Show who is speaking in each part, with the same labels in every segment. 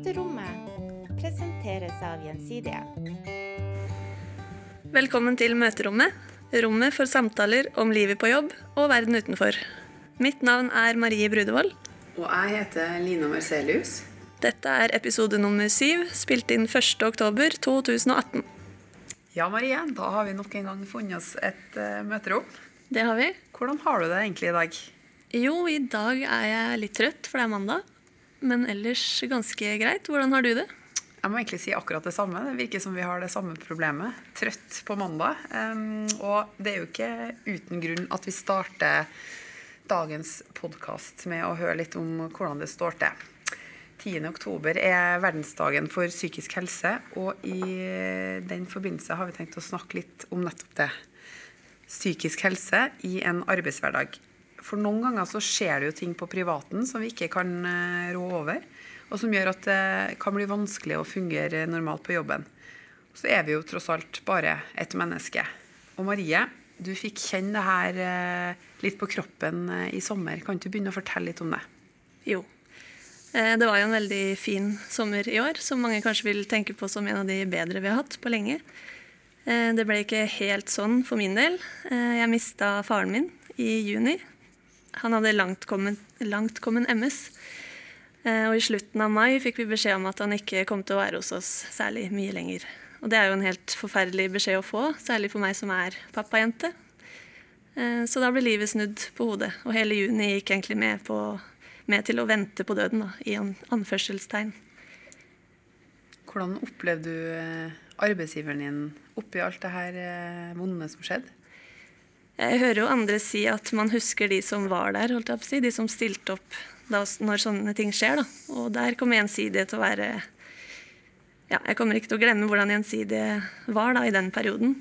Speaker 1: Møterommet presenteres av Gjensidige.
Speaker 2: Velkommen til Møterommet, rommet for samtaler om livet på jobb og verden utenfor. Mitt navn er Marie Brudevold.
Speaker 3: Og jeg heter Lina Marcelius.
Speaker 2: Dette er episode nummer syv, spilt inn 1.10.2018.
Speaker 3: Ja, Marie, da har vi nok en gang funnet oss et uh, møterom.
Speaker 2: Det har vi.
Speaker 3: Hvordan har du det egentlig i dag?
Speaker 2: Jo, i dag er jeg litt trøtt, for det er mandag. Men ellers ganske greit. Hvordan har du det?
Speaker 3: Jeg må egentlig si akkurat det samme. Det virker som vi har det samme problemet. Trøtt på mandag. Um, og det er jo ikke uten grunn at vi starter dagens podkast med å høre litt om hvordan det står til. 10. oktober er verdensdagen for psykisk helse, og i den forbindelse har vi tenkt å snakke litt om nettopp det. Psykisk helse i en arbeidshverdag. For noen ganger så skjer det jo ting på privaten som vi ikke kan eh, rå over, og som gjør at det kan bli vanskelig å fungere normalt på jobben. Så er vi jo tross alt bare et menneske. Og Marie, du fikk kjenne det her eh, litt på kroppen eh, i sommer. Kan du begynne å fortelle litt om det?
Speaker 2: Jo. Eh, det var jo en veldig fin sommer i år, som mange kanskje vil tenke på som en av de bedre vi har hatt på lenge. Eh, det ble ikke helt sånn for min del. Eh, jeg mista faren min i juni. Han hadde langtkommen, langt MS. Og i slutten av mai fikk vi beskjed om at han ikke kom til å være hos oss særlig mye lenger. Og det er jo en helt forferdelig beskjed å få, særlig for meg som er pappajente. Så da ble livet snudd på hodet, og hele juni gikk egentlig med på med til å vente på døden, da, i anførselstegn.
Speaker 3: Hvordan opplevde du eh, arbeidsgiveren din oppi alt det her eh, vonde som skjedde?
Speaker 2: Jeg hører jo andre si at man husker de som var der, holdt jeg på å si, de som stilte opp da, når sånne ting skjer. Da. Og der kommer gjensidige til å være ja, Jeg kommer ikke til å glemme hvordan gjensidige var da, i den perioden.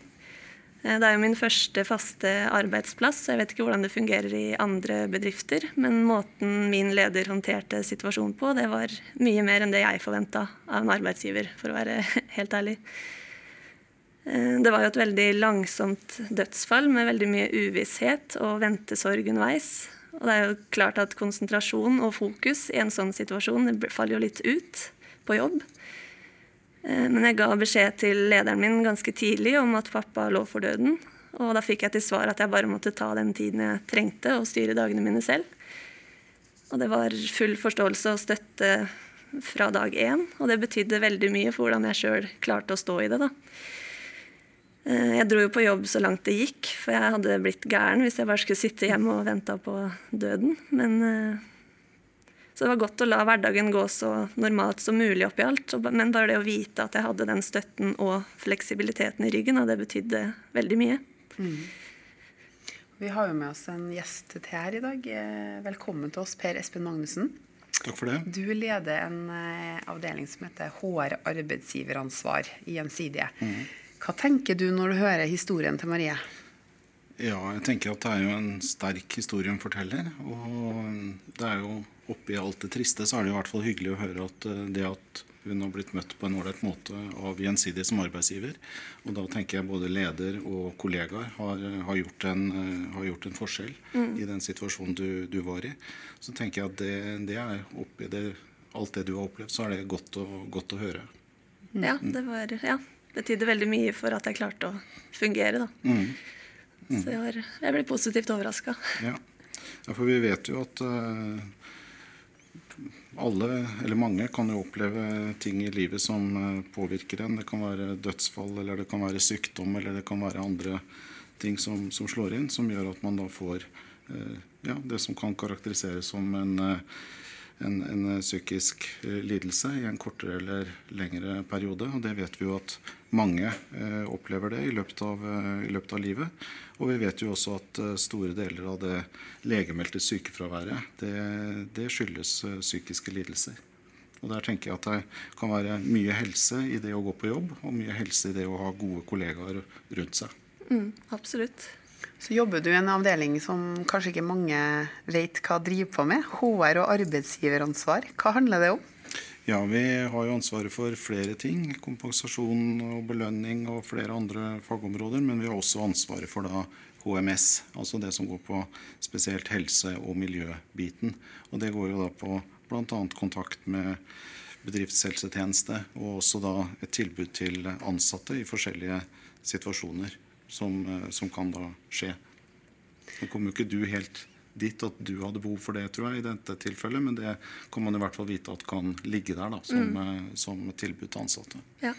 Speaker 2: Eh, det er jo min første faste arbeidsplass, så jeg vet ikke hvordan det fungerer i andre bedrifter. Men måten min leder håndterte situasjonen på, det var mye mer enn det jeg forventa av en arbeidsgiver, for å være helt ærlig. Eh, det var jo et veldig langsomt dødsfall med veldig mye uvisshet og ventesorg underveis. Og det er jo klart at konsentrasjon og fokus i en sånn situasjon faller jo litt ut på jobb. Eh, men jeg ga beskjed til lederen min ganske tidlig om at pappa lå for døden. Og da fikk jeg til svar at jeg bare måtte ta den tiden jeg trengte og styre dagene mine selv. Og det var full forståelse og støtte fra dag én. Og det betydde veldig mye for hvordan jeg sjøl klarte å stå i det. da. Eh, jeg dro jo på jobb så langt det gikk, for jeg hadde blitt gæren hvis jeg bare skulle sitte hjemme og vente på døden. Men eh, så det var godt å la hverdagen gå så normalt som mulig oppi alt. Men bare det å vite at jeg hadde den støtten og fleksibiliteten i ryggen, og det betydde veldig mye. Mm.
Speaker 3: Vi har jo med oss en gjest til her i dag. Eh, velkommen til oss, Per Espen Magnussen.
Speaker 4: Takk for det.
Speaker 3: Du leder en avdeling som heter HR arbeidsgiveransvar i Gjensidige. Mm. Hva tenker du når du hører historien til Marie?
Speaker 4: Ja, jeg tenker at det er jo en sterk historie hun forteller. Og det er jo oppi alt det triste, så er det i hvert fall hyggelig å høre at eh, det at hun har blitt møtt på en ålreit måte av Gjensidig som arbeidsgiver. Og da tenker jeg både leder og kollegaer har, har, gjort, en, eh, har gjort, en, forskjell mm. i den situasjonen du, du, var i. Så tenker jeg at det, det er oppi det, alt det du har opplevd, så er det godt å, godt å høre.
Speaker 2: Mm. Ja, det var ja, betydde veldig mye for at jeg klarte å fungere, da. Mm. Mm. Så jeg, var, jeg, ble positivt overraska.
Speaker 4: Ja. ja. for vi vet jo at uh, alle, eller mange, kan jo oppleve ting i livet som uh, påvirker en. Det kan være dødsfall, eller det kan være sykdom, eller det kan være andre ting som, som slår inn, som gjør at man da får uh, ja, det som kan karakteriseres som en, en, en, psykisk lidelse i en kortere eller lengre periode. Og det vet vi jo at mange eh, opplever det i løpet, av, i løpet, av, livet. Og vi vet jo også at store deler av det legemeldte sykefraværet, det, det skyldes psykiske lidelser. Og Der tenker jeg at det kan være mye helse i det å gå på jobb, og mye helse i det å ha gode kollegaer rundt seg.
Speaker 2: Mm, absolutt.
Speaker 3: Så jobber du i en avdeling som kanskje ikke mange vet hva driver på med. HR og arbeidsgiveransvar. Hva handler det om?
Speaker 4: Ja, Vi har jo ansvaret for flere ting. Kompensasjon og belønning og flere andre fagområder. Men vi har også ansvaret for da HMS, altså det som går på spesielt helse- og miljøbiten. Og det går jo da på bl.a. kontakt med, bedriftshelsetjeneste, og også da et tilbud til ansatte i forskjellige situasjoner som, eh, som kan da skje. Nå kom jo ikke du helt dit at du hadde behov for det, tror jeg, i dette tilfellet, men det kan man i hvert fall vite at kan ligge der da, som, mm. som tilbud til ansatte.
Speaker 2: Ja.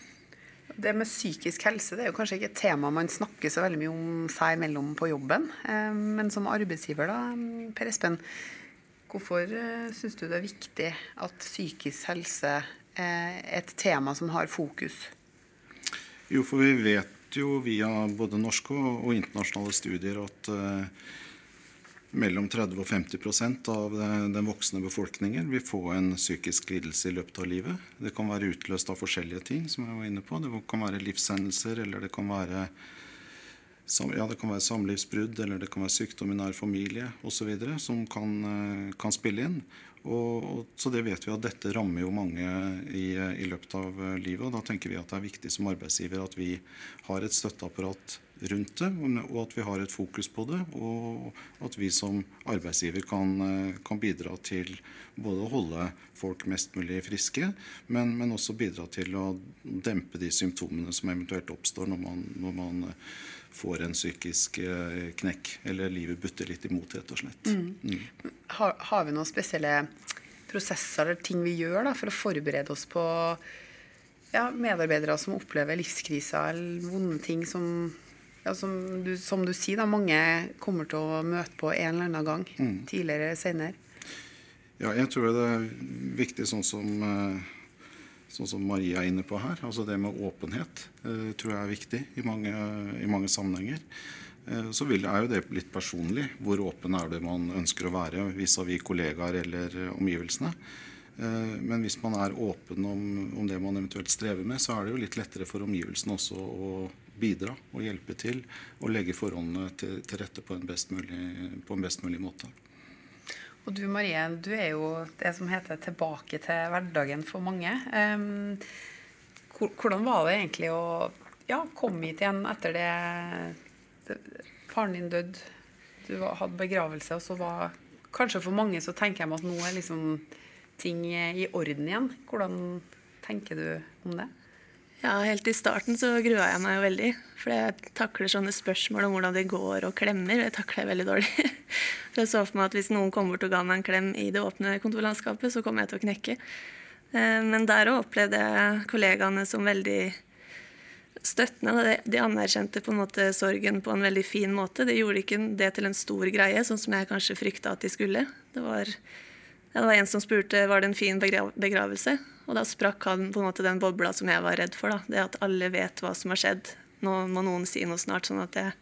Speaker 3: Det med psykisk helse det er jo kanskje ikke et tema man snakker så veldig mye om seg imellom på jobben. Eh, men som arbeidsgiver, da, Per Espen, hvorfor eh, syns du det er viktig at psykisk helse er et tema som har fokus?
Speaker 4: Jo, for vi vet jo via både norske og internasjonale studier at uh, mellom 30 og 50% av den voksne befolkningen vil få en psykisk lidelse i løpet av livet. Det kan være utløst av forskjellige ting, som jeg var inne på. Det kan være livshendelser, eller det kan være, ja, det kan være samlivsbrudd, eller det kan være sykdom i nær familie osv. som kan, eh, kan spille inn. Og, og, så det vet vi at dette rammer jo mange i, i, løpet av livet. og Da tenker vi at det er viktig som arbeidsgiver at vi har et støtteapparat rundt det, og at vi har et fokus på det. Og at vi som arbeidsgiver kan, kan bidra til både å holde folk mest mulig friske, men, men, også bidra til å dempe de symptomene som eventuelt oppstår når man, når man får en psykisk eh, knekk, eller livet butter litt imot, rett og slett. Mm.
Speaker 3: Mm. Har, har, vi noen spesielle prosesser eller ting vi gjør da, for å forberede oss på ja, medarbeidere som opplever livskriser eller vonde ting som, ja, som, du, som du sier, da, mange kommer til å møte på en eller annen gang, mm. tidligere eller senere?
Speaker 4: Ja, jeg tror det er viktig sånn som uh, sånn som Maria er inne på her. Altså det med åpenhet eh, tror jeg er viktig i mange, i mange sammenhenger. Eh, så vil, er jo det litt personlig. Hvor åpen er det man ønsker å være vis-à-vis -vis kollegaer eller omgivelsene. Eh, men hvis man er åpen om, om, det man eventuelt strever med, så er det jo litt lettere for omgivelsene også å bidra og hjelpe til og legge forholdene til, til rette på en, mulig, på en best mulig måte.
Speaker 3: Og du Marie, du er jo det som heter 'tilbake til hverdagen' for mange. Hvordan var det egentlig å ja, komme hit igjen etter det Faren din døde, du hadde begravelse, og så var Kanskje for mange så tenker jeg at nå er liksom ting i orden igjen. Hvordan tenker du om det?
Speaker 2: Ja, Helt i starten så grua jeg meg jo veldig. For jeg takler sånne spørsmål om hvordan det går og klemmer. Det takler jeg veldig dårlig. For jeg så for meg at hvis noen kom bort og ga meg en klem i det åpne kontorlandskapet, så kom jeg til å knekke. Eh, men der òg opplevde jeg kollegaene som veldig støttende. De anerkjente på en måte sorgen på en veldig fin måte. De gjorde ikke det til en stor greie, sånn som jeg kanskje frykta at de skulle. Det var, det var en som spurte var det en fin begravelse. Og da sprakk han på en måte den bobla som jeg var redd for. Da. Det at alle vet hva som har skjedd. Nå må noen si noe snart, sånn at jeg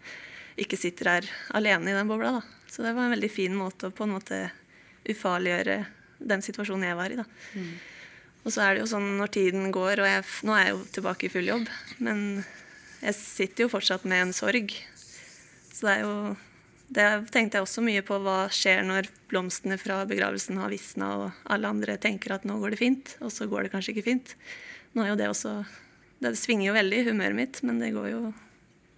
Speaker 2: ikke sitter her alene i den bobla. Da. Så det var en veldig fin måte å på en måte ufarliggjøre den situasjonen jeg var i. Da. Mm. Og så er det jo sånn når tiden går, og jeg, nå er jeg jo tilbake i full jobb, men jeg sitter jo fortsatt med en sorg. Så det er jo det tenkte jeg også mye på. Hva skjer når blomstene fra begravelsen har visna, og alle andre tenker at nå går det fint, og så går det kanskje ikke fint. Nå er jo det også Det svinger jo veldig i humøret mitt, men det går jo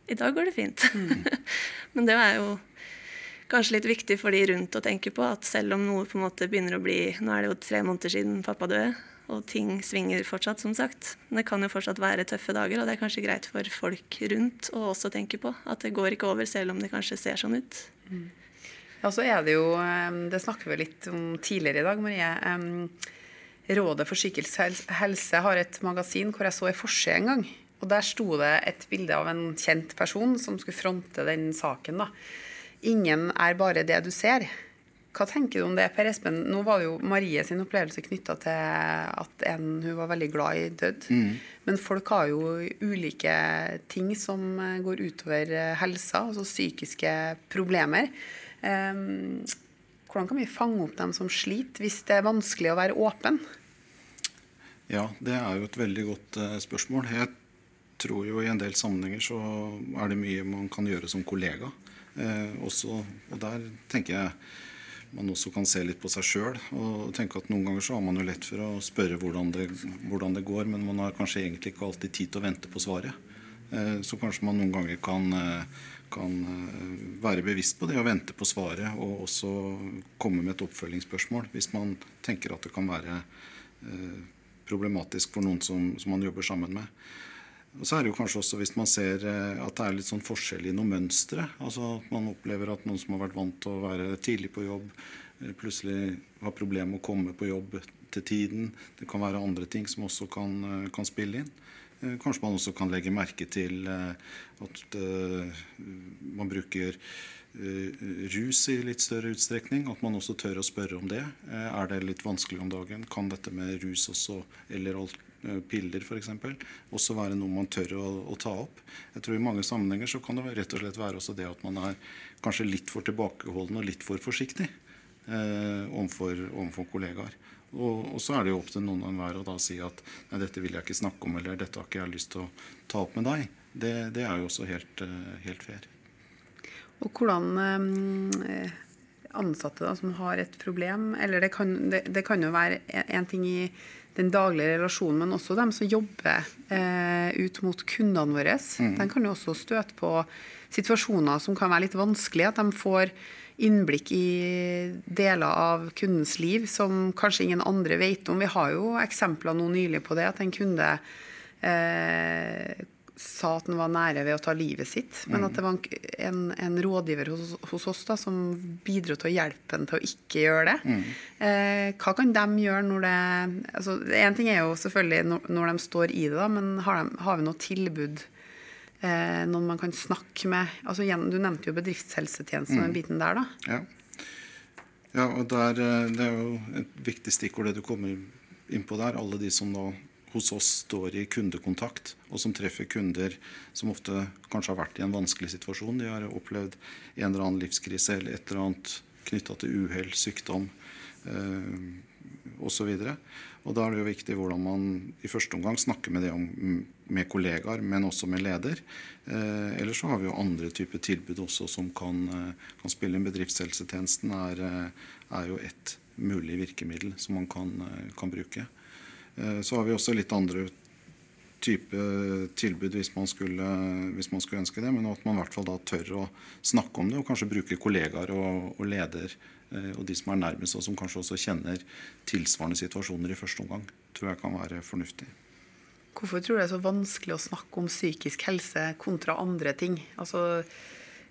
Speaker 2: I dag går det fint. Mm. men det er jo kanskje litt viktig for de rundt å tenke på at selv om noe på en måte begynner å bli Nå er det jo tre måneder siden pappa døde, og ting svinger fortsatt, som sagt. Men det kan jo fortsatt være tøffe dager, og det er kanskje greit for folk rundt å også tenke på. At det går ikke over, selv om det kanskje ser sånn ut. Mm.
Speaker 3: Ja, så er det jo Det snakker vi litt om tidligere i dag, Marie. Rådet for psykisk helse har et magasin hvor jeg så en forside en gang. Og der sto det et bilde av en kjent person som skulle fronte den saken. da. Ingen er bare det du ser. Hva tenker du om det, Per Espen? Nå var det jo Marie sin opplevelse knytta til at en hun var veldig glad i, død. Mm. Men folk har jo ulike ting som går utover helsa, altså psykiske problemer. Um, hvordan kan vi fange opp dem som sliter, hvis det er vanskelig å være åpen?
Speaker 4: Ja, det er jo et veldig godt uh, spørsmål. Jeg tror jo i en del sammenhenger så er det mye man kan gjøre som kollega. Uh, også, og der tenker jeg man også kan se litt på seg sjøl. Og tenke at noen ganger så har man jo lett for å spørre hvordan det, hvordan det, går, men man har kanskje egentlig ikke alltid tid til å vente på svaret. Eh, så kanskje man noen ganger kan, eh, kan eh, være bevisst på det og vente på svaret, og også komme med et oppfølgingsspørsmål hvis man tenker at det kan være problematisk for noen som, som, man jobber sammen med. Og så er det jo kanskje også hvis man ser eh, at det er litt sånn forskjell i noen mønstre. Altså at man opplever at noen som har vært vant til å være tidlig på jobb, eh, plutselig har problemer med å komme på jobb til tiden. Det kan være andre ting som også kan, kan spille inn. Kanskje man også kan legge merke til at man bruker Eh, rus i litt større utstrekning. At man også tør å spørre om det. Eh, er det litt vanskelig om dagen? Kan dette med rus også, eller eh, piller f.eks., også være noe man tør å, å, ta opp? Jeg tror I mange sammenhenger så kan det rett og slett være også det at man er kanskje litt for tilbakeholden og litt for forsiktig eh, overfor, kollegaer. Og, og, så er det jo opp til noen hver å da si at nei, dette vil jeg ikke snakke om, eller dette har ikke jeg lyst til å ta opp med deg. Det, det er jo også helt, helt fair.
Speaker 3: Og hvordan eh, ansatte da, som har et problem Eller det kan, det, det kan jo være en ting i den daglige relasjonen, men også dem som jobber eh, ut mot kundene våre. Mm. De kan jo også støte på situasjoner som kan være litt vanskelige. At de får innblikk i deler av kundens liv som kanskje ingen andre vet om. Vi har jo eksempler nå nylig på det, at en kunde eh, sa at han var nære ved å ta livet sitt, men at det var en, en rådgiver hos, hos, oss da, som bidro til å hjelpe ham til å ikke gjøre det. Mm. Eh, hva kan de gjøre når det altså, En ting er jo selvfølgelig når, når de står i det, da, men har, de, har vi noe tilbud? Eh, noen man kan snakke med altså, Du nevnte jo bedriftshelsetjenesten og den mm. biten der. da.
Speaker 4: Ja, ja og der, eh, Det er jo et viktig stikkord det du kommer inn på der. Alle de som nå hos oss står i kundekontakt, og som treffer kunder som ofte kanskje har vært i en vanskelig situasjon. De har opplevd en eller annen livskrise eller et eller annet knytta til uhell, sykdom eh. Og da er det jo viktig hvordan man i første omgang snakker med det om, med kollegaer, men også med leder. Eh, Eller så har vi jo andre typer tilbud også som kan, eh, kan spille inn. Bedriftshelsetjenesten er, eh, er, jo et mulig virkemiddel som man kan, eh, kan bruke. Eh, så har vi også litt andre type tilbud hvis man, skulle, hvis man skulle ønske det, men at man i hvert fall da tør å snakke om det og kanskje bruke kollegaer og, og leder eh, og de som er nærmest, og som kanskje også kjenner tilsvarende situasjoner i første omgang, tror jeg kan være fornuftig.
Speaker 3: Hvorfor tror du det er så vanskelig å snakke om psykisk helse kontra andre ting? Altså,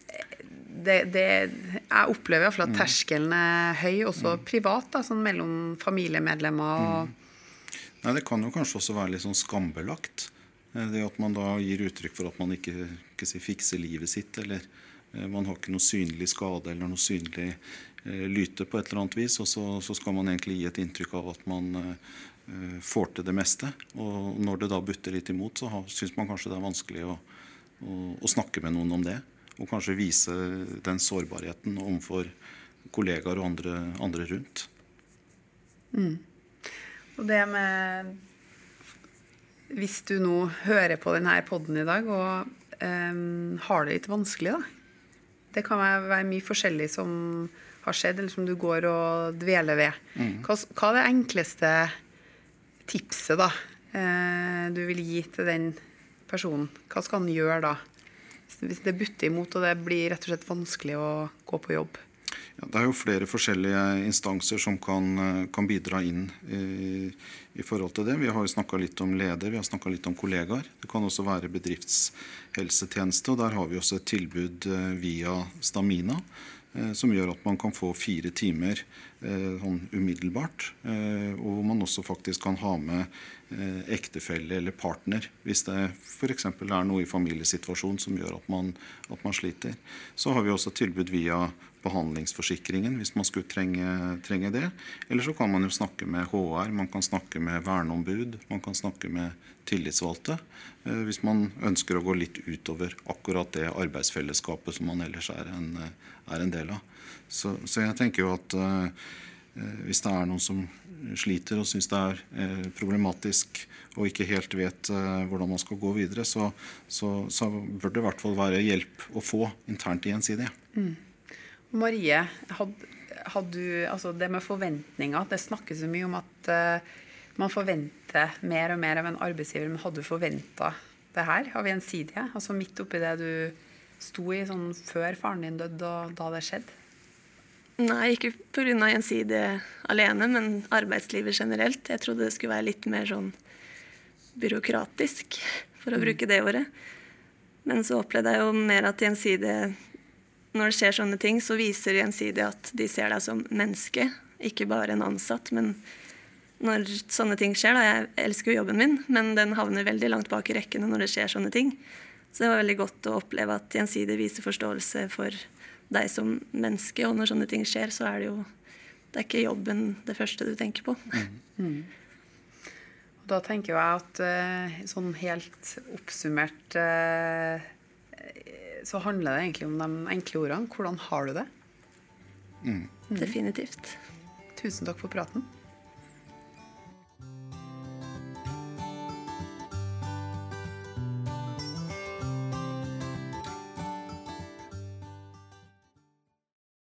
Speaker 3: det, det, jeg opplever iallfall at mm. terskelen er høy, også mm. privat, da, sånn mellom familiemedlemmer. og mm
Speaker 4: Nei, Det kan jo kanskje også være litt sånn skambelagt. Eh, det at man da gir uttrykk for at man ikke, ikke si, fikser livet sitt, eller eh, man har ikke noe synlig skade eller noe synlig eh, lyte på et eller annet vis, og så, så, skal man egentlig gi et inntrykk av at man eh, får til det meste. Og når det da butter litt imot, så syns man kanskje det er vanskelig å, å, å, snakke med noen om det. Og kanskje vise den sårbarheten overfor kollegaer og andre, andre rundt.
Speaker 3: Mm. Og det med Hvis du nå hører på denne poden i dag og um, har det litt vanskelig, da. Det kan være mye forskjellig som har skjedd, eller som du går og dveler ved. Mm. Hva, hva, er det enkleste tipset da eh, du vil gi til den personen? Hva skal han gjøre da? Hvis det butter imot og det blir rett og slett vanskelig å gå på jobb?
Speaker 4: Ja, det er jo flere forskjellige instanser som kan, eh, kan bidra inn i, i, forhold til det. Vi har jo snakka litt om leder, vi har snakka litt om kollegaer. Det kan også være bedriftshelsetjeneste. og Der har vi også et tilbud eh, via Stamina. Eh, som gjør at man kan få fire timer sånn umiddelbart. Og hvor man også faktisk kan ha med ektefelle eller partner hvis det f.eks. er noe i familiesituasjonen som gjør at man, at man sliter. Så har vi også tilbud via behandlingsforsikringen hvis man skulle trenge, trenge, det. Eller så kan man jo snakke med HR, man kan snakke med verneombud, man kan snakke med tillitsvalgte. Eh, hvis man ønsker å gå litt utover akkurat det arbeidsfellesskapet som man ellers er en, er en del av. Så, så, jeg tenker jo at eh, hvis det er noen som sliter og syns det er eh, problematisk og ikke helt vet eh, hvordan man skal gå videre, så, så, så, bør det i hvert fall være hjelp å få internt i Gjensidige. Mm.
Speaker 3: Marie, hadde, hadde du, altså det med forventninger Det snakkes så mye om at uh, man forventer mer og mer av en arbeidsgiver. Men hadde du forventa det her av gjensidige? Altså midt oppi det du sto i sånn før faren din døde, og da det skjedde?
Speaker 2: Nei, ikke pga. gjensidige alene, men arbeidslivet generelt. Jeg trodde det skulle være litt mer sånn byråkratisk, for å bruke det ordet. Men så opplevde jeg jo mer at gjensidige Når det skjer sånne ting, så viser gjensidig at de ser deg som menneske, ikke bare en ansatt. Men når sånne ting skjer, da Jeg elsker jo jobben min, men den havner veldig langt bak i rekkene når det skjer sånne ting. Så det var veldig godt å oppleve at gjensidig viser forståelse for deg som menneske. Og når sånne ting skjer, så er det jo Det er ikke jobben det første du tenker på.
Speaker 3: Mm. Da tenker jeg at uh, sånn helt oppsummert uh, så handler det egentlig om de enkle ordene. Hvordan har du det?
Speaker 2: Mm. Definitivt.
Speaker 3: Tusen takk for praten.